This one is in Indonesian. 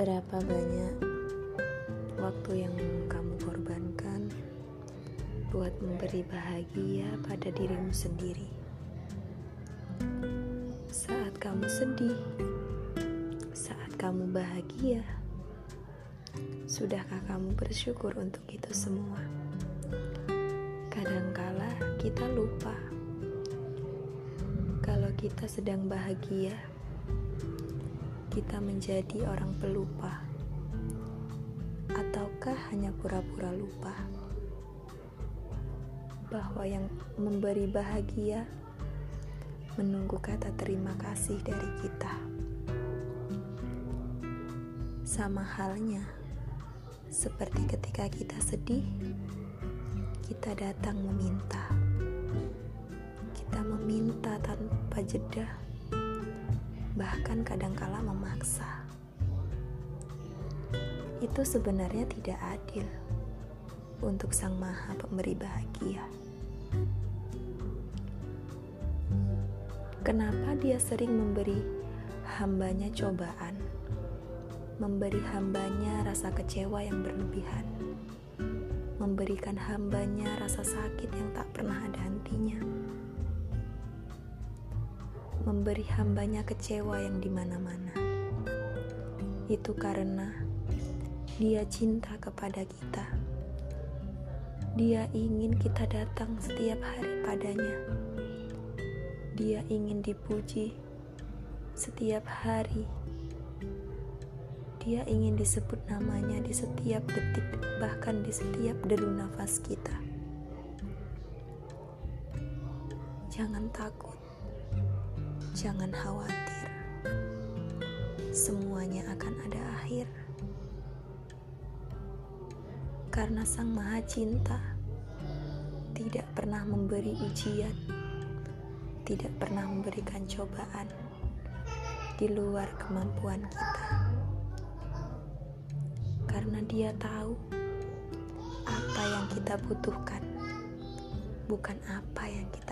Berapa banyak waktu yang kamu korbankan buat memberi bahagia pada dirimu sendiri? Saat kamu sedih, saat kamu bahagia, sudahkah kamu bersyukur untuk itu semua? Kadangkala kita lupa kalau kita sedang bahagia kita menjadi orang pelupa, ataukah hanya pura-pura lupa? Bahwa yang memberi bahagia menunggu kata terima kasih dari kita? Sama halnya seperti ketika kita sedih, kita datang meminta, kita meminta tanpa jeda bahkan kadangkala memaksa. Itu sebenarnya tidak adil untuk Sang Maha Pemberi bahagia. Kenapa Dia sering memberi hambanya cobaan, memberi hambanya rasa kecewa yang berlebihan, memberikan hambanya rasa sakit yang tak pernah ada hentinya? Memberi hambanya kecewa yang di mana-mana. Itu karena dia cinta kepada kita. Dia ingin kita datang setiap hari padanya. Dia ingin dipuji setiap hari. Dia ingin disebut namanya di setiap detik, bahkan di setiap deru nafas kita. Jangan takut Jangan khawatir, semuanya akan ada akhir. Karena Sang Maha Cinta tidak pernah memberi ujian, tidak pernah memberikan cobaan di luar kemampuan kita. Karena Dia tahu apa yang kita butuhkan, bukan apa yang kita.